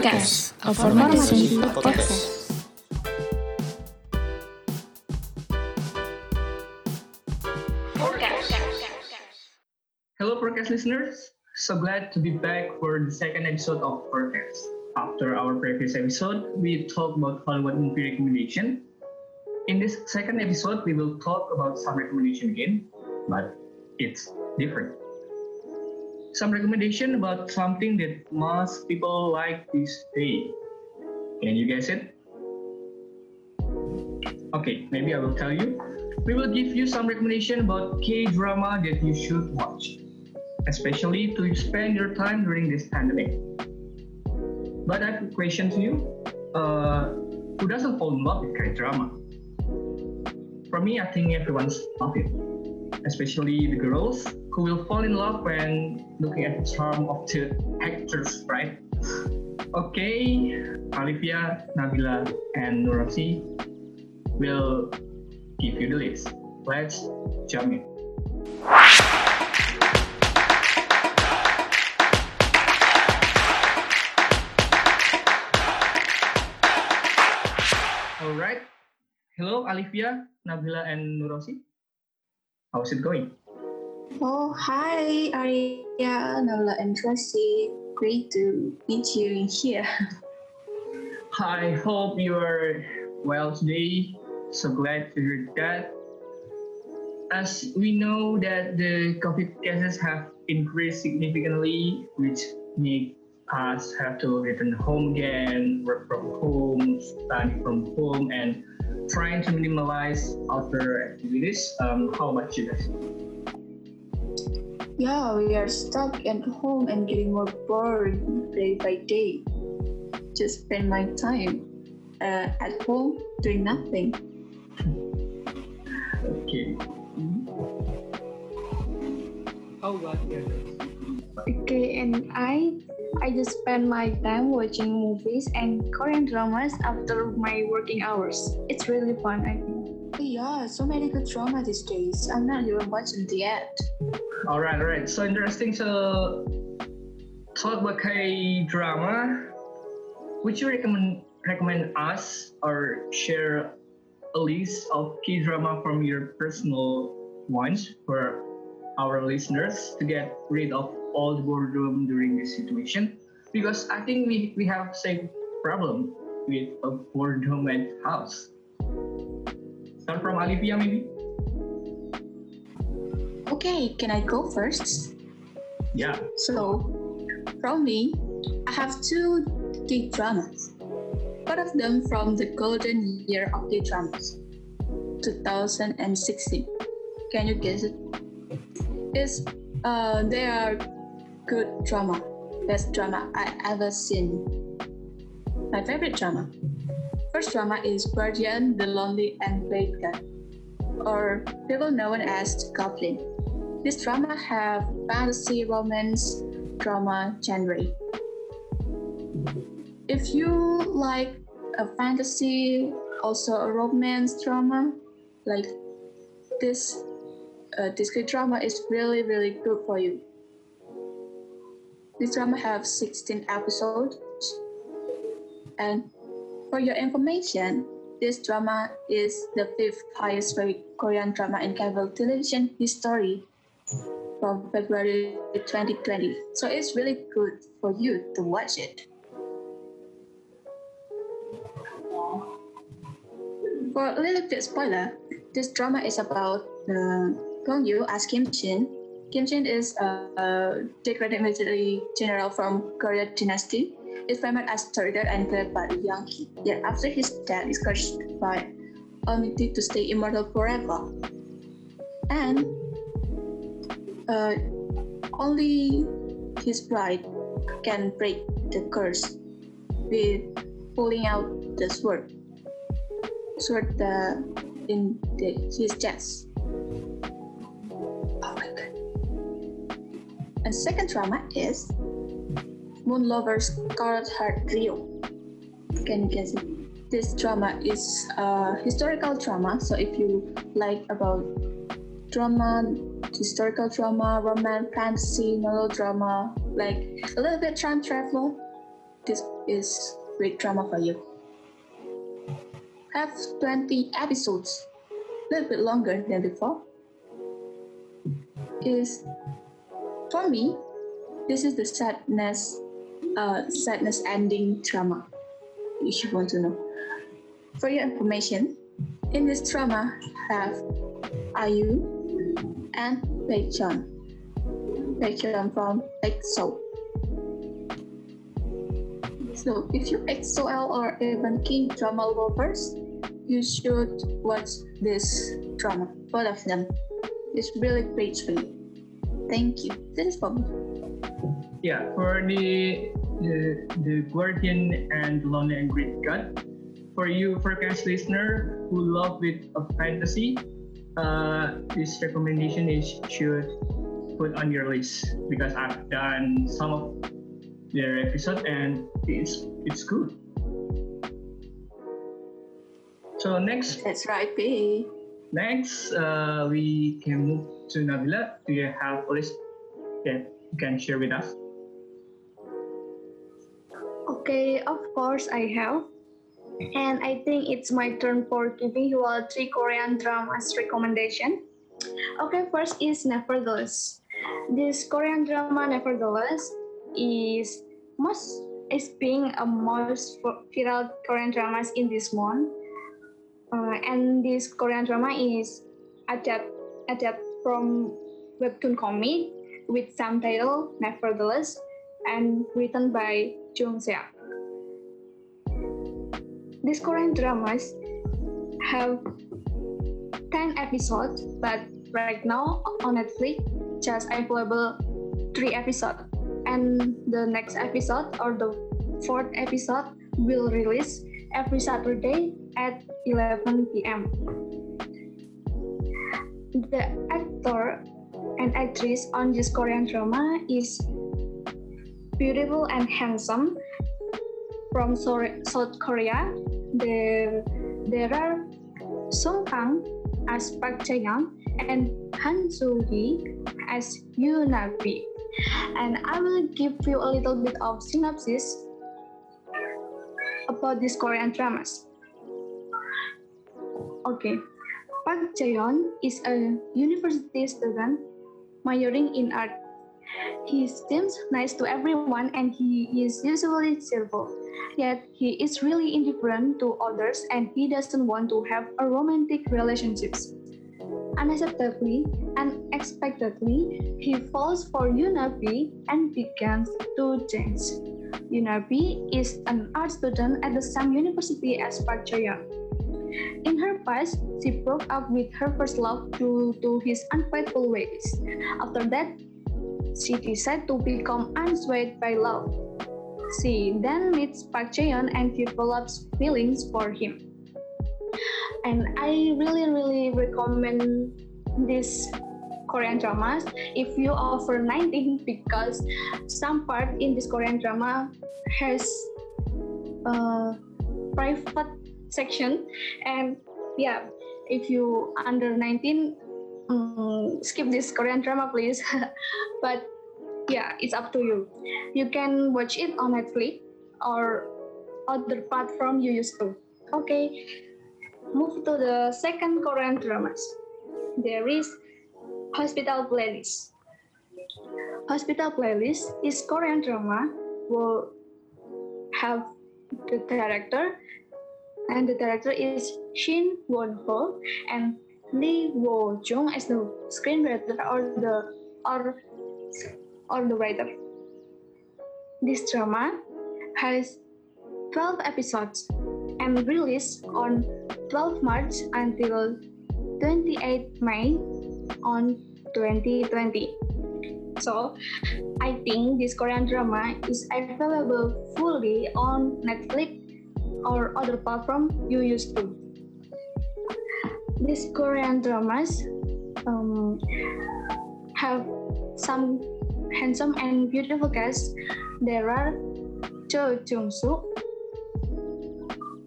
Forecast, a formasi podcast. Hello, podcast listeners. So glad to be back for the second episode of Forecast. After our previous episode, we talked about Hollywood movie recommendation. In this second episode, we will talk about some recommendation again, but it's different. Some recommendation about something that most people like this day. Can you guess it? Okay, maybe I will tell you. We will give you some recommendation about K-drama that you should watch especially to spend your time during this pandemic. But I have a question to you. Uh, who doesn't fall in love with K-drama? For me, I think everyone's love it, especially the girls who will fall in love when looking at the charm of the actors, right? Okay, Olivia, Nabila, and Nurasi will give you the list. Let's jump in. All right. Hello, Alivia, Nabila, and Nurosi. How's it going? Oh, hi, Arya, Nola, and Tracy. Great to meet you in here. I hope you are well today. So glad to hear that. As we know that the COVID cases have increased significantly, which make us have to return home again, work from home, study from home, and trying to minimize outdoor activities. Um, how about you guys? Yeah, we are stuck at home and getting more bored day by day. Just spend my time uh, at home doing nothing. Okay. How about you guys? Okay, and I I just spend my time watching movies and Korean dramas after my working hours. It's really fun, I think. Yeah, so many good drama these days. I'm not even watching the yet. All right, all right. So interesting. So talk about K drama. Would you recommend recommend us or share a list of K drama from your personal ones for our listeners to get rid of all the boredom during this situation? Because I think we, we have same problem with a boredom at house. Start from Alipia maybe? Okay, can I go first? Yeah. So, from me, I have two K dramas. One of them from the golden year of K dramas, 2016. Can you guess it? It's uh, they are good drama, best drama I ever seen. My favorite drama. First drama is Guardian, the Lonely and Blade God, or people known as Goblin. This drama have fantasy, romance, drama genre. If you like a fantasy, also a romance drama, like this, uh, good drama is really really good for you. This drama have 16 episodes, and for your information, this drama is the fifth highest rated Korean drama in cable television history from February 2020. So it's really good for you to watch it. For a little bit spoiler, this drama is about uh, Gong Yu as Kim Jin. Kim Jin is a, a decorated military general from Goryeo dynasty. Is famous as traitor and killed by kid. Yet after his death, is cursed by Almighty to stay immortal forever. And uh, only his bride can break the curse with pulling out the sword sword the, in the, his chest. And second drama is Moon Lover's Scarlet Heart Ryeo. Can you guess it? This drama is a historical drama. So if you like about drama, historical drama, romance, fantasy, melodrama, like a little bit time travel, this is great drama for you. Have 20 episodes, a little bit longer than before. Is for me, this is the sadness, uh, sadness ending drama. If you want to know. For your information, in this drama have IU and Baekhyun. Baekhyun from EXO. So if you EXO-L or even King drama lovers, you should watch this drama, both of them. It's really great for you. Thank you. This is for me. Yeah, for the the, the Guardian and Lonely and Great God, for you forecast listener who love with a fantasy, uh, this recommendation is should put on your list because I've done some of their episode and it's it's good. So next That's right, B. next uh, we can move to Nabila. Do you have a list that you can share with us? Okay, of course I have. And I think it's my turn for giving you all three Korean dramas recommendation. Okay, first is Nevertheless. This Korean drama Nevertheless is most is being a most viral Korean dramas in this month. Uh, and this Korean drama is adapt adapt from webtoon comic with some title Nevertheless and written by Jung Seok. These Korean dramas have 10 episodes, but right now on Netflix just available 3 episodes. And the next episode or the fourth episode will release every Saturday at 11 p.m. The actor and actress on this Korean drama is beautiful and handsome from South Korea. There, there are Song Kang as Park Jae-yeon and Han So-hee as Yoo Na-bi. And I will give you a little bit of synopsis about these Korean dramas. Okay, Park Jae-yeon is a university student majoring in art. He seems nice to everyone and he is usually cheerful. Yet he is really indifferent to others and he doesn't want to have a romantic relationships. Unacceptably, unexpectedly, he falls for Yoo Na-bi and begins to change. Yoo Na-bi is an art student at the same university as Park Jae-yeon. In her past, she broke up with her first love due to his unfaithful ways. After that, she decided to become unswayed by love. She then meets Park Jae-yeon and develops feelings for him. And I really, really recommend this Korean dramas if you are over 19 because some part in this Korean drama has a private section. And yeah if you under 19 um, skip this Korean drama please. But yeah it's up to you. You can watch it on Netflix or other platform you used to. Okay move to the second Korean dramas. There is Hospital Playlist. Hospital Playlist is Korean drama will have the director and the director is Shin Won Ho and Lee Wo Jung as the screenwriter or the or or the writer. This drama has 12 episodes and released on 12 March until 28 May on 2020. So, I think this Korean drama is available fully on Netflix or other platform you used to. These Korean dramas um, have some handsome and beautiful cast. There are Cho Jung Suk,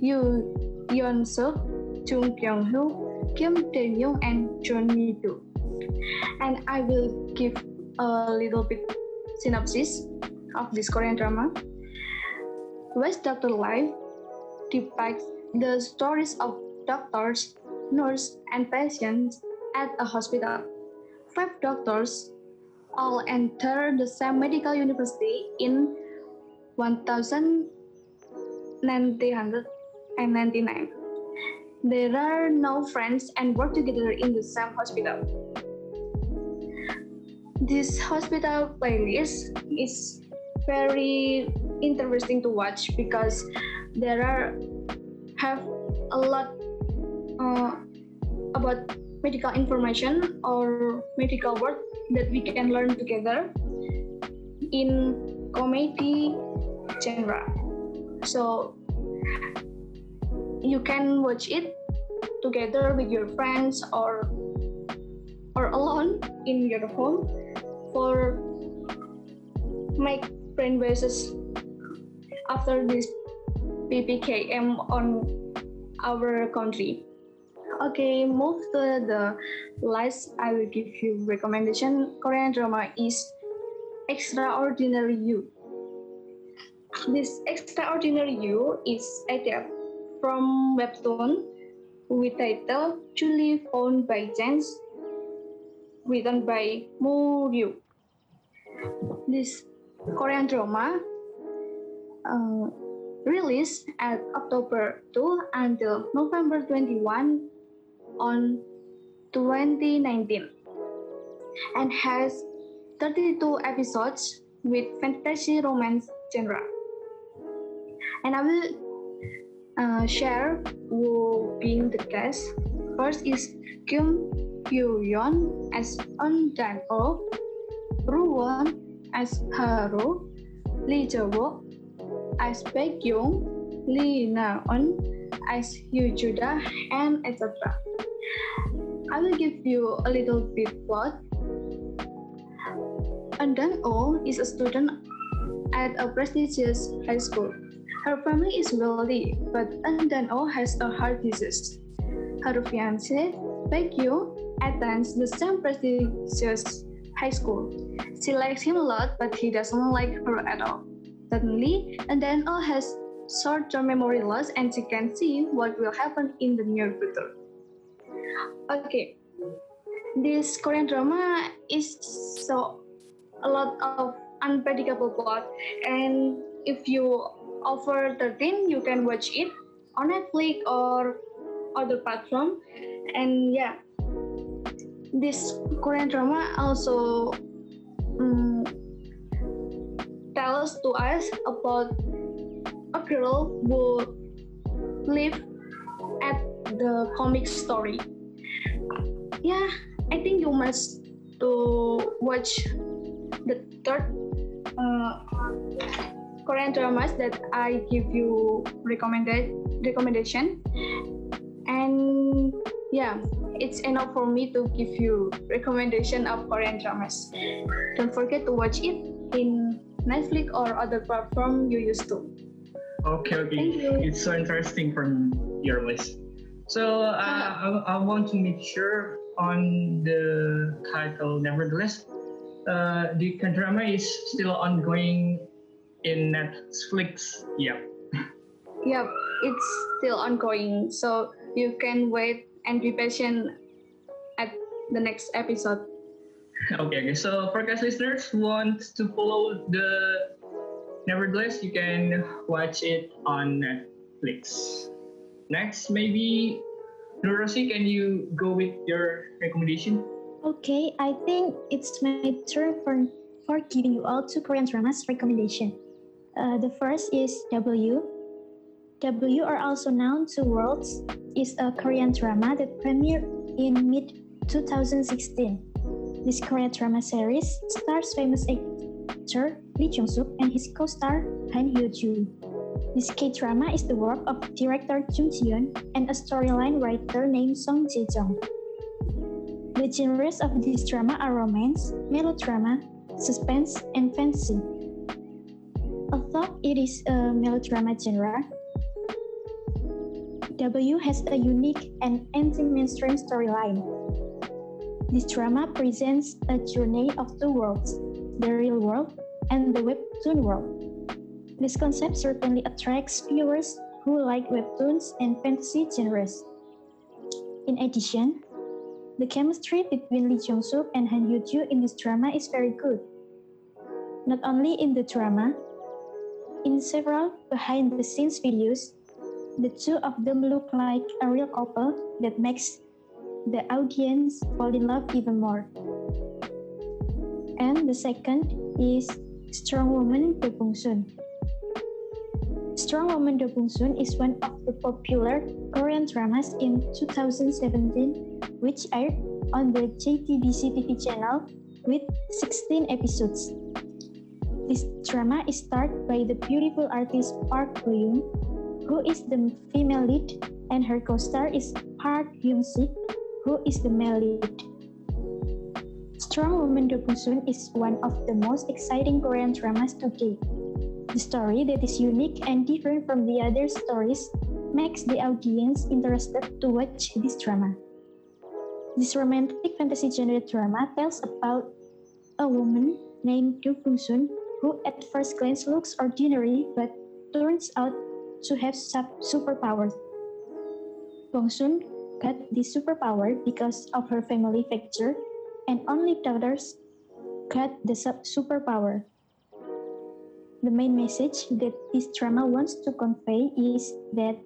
Yoo Yeon Suk, Chung Kyung Hoo, Kim Tae Young, and Jeon Mi Do. And I will give a little bit synopsis of this Korean drama. West Doctor Life depicts the stories of doctors, nurses, and patients at a hospital. Five doctors all enter the same medical university in 1999. There are no friends and work together in the same hospital. This hospital playlist is very interesting to watch because there are have a lot uh, about medical information or medical work that we can learn together in comedy genre. So you can watch it together with your friends or or alone in your home for make brain bases after this PPKM on our country. Okay, move to the last. I will give you recommendation. Korean drama is Extraordinary You. This Extraordinary You is adapted from webtoon with title July Found by Chance, written by Moo Ryu. This Korean drama uh, released at October 2 until November 21 on 2019 and has 32 episodes with fantasy romance genre. And I will uh, share who being the guest. First is Kim Yeon as Eun Dan Oh, Rowoon as Haru, Lee Jo Wook as Baek Kyung, Lee Na Eun as Hugh Judah, and etc. I will give you a little bit plot. Undan Oh is a student at a prestigious high school. Her family is wealthy, but Undan Oh has a heart disease. Her fiance, Baek Kyung, attends the same prestigious high school. She likes him a lot, but he doesn't like her at all. Suddenly, Undan Oh has short-term memory loss and she can see what will happen in the near future. Okay, this Korean drama is so a lot of unpredictable plot, and if you over 13, you can watch it on Netflix or other platform. And yeah, this Korean drama also um, tells to us about a girl who live at the comic story. Yeah, I think you must to watch the third uh, Korean dramas that I give you recommended recommendation, and yeah, it's enough for me to give you recommendation of Korean dramas. Don't forget to watch it in Netflix or other platform you used to. Okay, okay. It's so interesting from your list. So uh, I, I want to make sure on the title. Nevertheless, uh, the drama is still ongoing in Netflix. Yeah. Yep, it's still ongoing, so you can wait and be patient at the next episode. Okay, okay. So for guys listeners want to follow the Nevertheless, you can watch it on Netflix. Next, maybe Nurosi, can you go with your recommendation? Okay, I think it's my turn for, for giving you all two Korean dramas recommendation. Uh, the first is W. W are also known to worlds is a Korean drama that premiered in mid 2016. This Korean drama series stars famous actor Lee Jong Suk and his co-star Han Hyo Joo. This K-drama is the work of director Jung Ji Yeon and a storyline writer named Song Jae Jong. The genres of this drama are romance, melodrama, suspense, and fantasy. Although it is a melodrama genre, W has a unique and anti-mainstream storyline. This drama presents a journey of two worlds, the real world and the webtoon world. This concept certainly attracts viewers who like webtoons and fantasy genres. In addition, the chemistry between Lee Jong Suk and Han Hyo Joo in this drama is very good. Not only in the drama, in several behind the scenes videos, the two of them look like a real couple that makes the audience fall in love even more. And the second is Strong Woman Do Bong Soon. Strong Woman Do Bong Soon is one of the popular Korean dramas in 2017, which aired on the JTBC TV channel with 16 episodes. This drama is starred by the beautiful artist Park Bo Young, who is the female lead, and her co-star is Park Hyung Sik, who is the male lead. Strong Woman Do Bong is one of the most exciting Korean dramas to date. The story that is unique and different from the other stories makes the audience interested to watch this drama. This romantic fantasy genre drama tells about a woman named Do Bong Soon who at first glance looks ordinary but turns out to have superpowers. Bong Soon got this superpower because of her family factor, and only daughters got the superpower. The main message that this drama wants to convey is that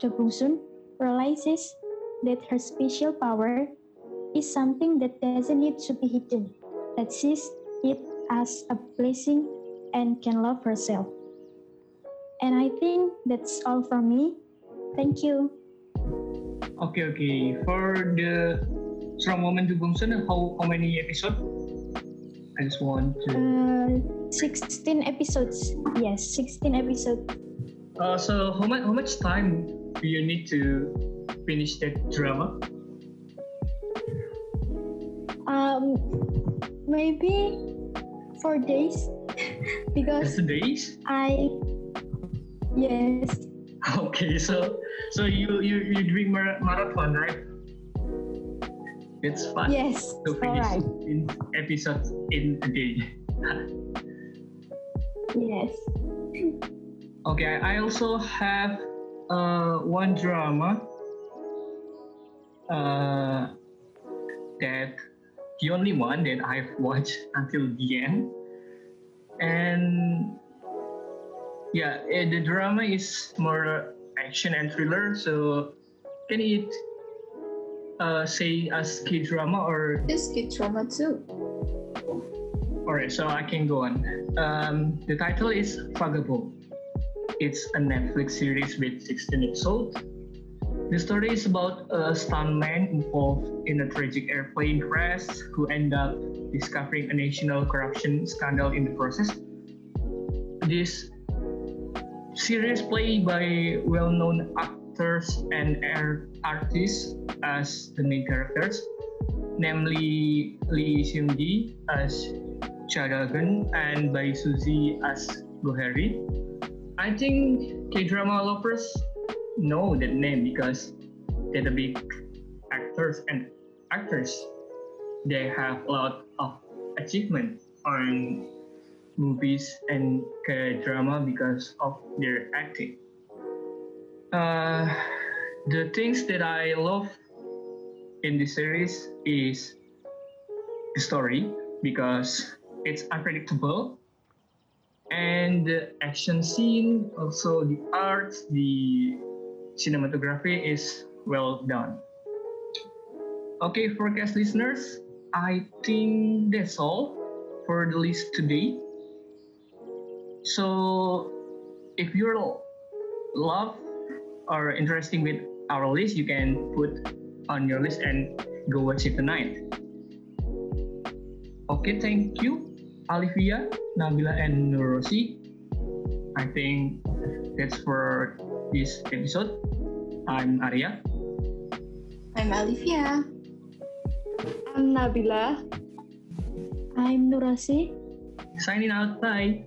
Do Bong Soon realizes that her special power is something that doesn't need to be hidden, that sees it as a blessing and can love herself. And I think that's all from me. Thank you. Okay, okay. For the Strong Woman Do Bong Soon, how, how many episodes? I just want to. Uh, 16 episodes. Yes, 16 episodes. Uh, so how much how much time do you need to finish that drama? Um, maybe four days because Just days? I yes Okay, so so you you you drink mar- marathon, right? It's fun yes to finish right in episodes in a day. yes Okay, I also have uh, one drama uh, that the only one that I've watched until the end, and yeah, eh, the drama is more action and thriller. So, can it uh, say as K drama or This kid drama too. Alright, so I can go on. Um, the title is Vagabond. It's a Netflix series with 16 episodes. The story is about a stuntman involved in a tragic airplane crash who end up discovering a national corruption scandal in the process. This series played by well-known actors and artists as the main characters, namely Lee Seung-gi as Cha Dagun and Bae Suzy as Goheri. I think K-drama lovers know that name because they're the big actors and actors. They have a lot of achievement on movies and K-drama because of their acting. Uh, the things that I love in this series is the story because it's unpredictable and the action scene also the art the cinematography is well done okay for guest listeners i think that's all for the list today so if you're love or interesting with our list you can put on your list and go watch it tonight Okay, thank you, Olivia, Nabila, and Nurosi. I think that's for this episode. I'm Arya. I'm Olivia. I'm Nabila. I'm Nurasi. Signing out. Bye.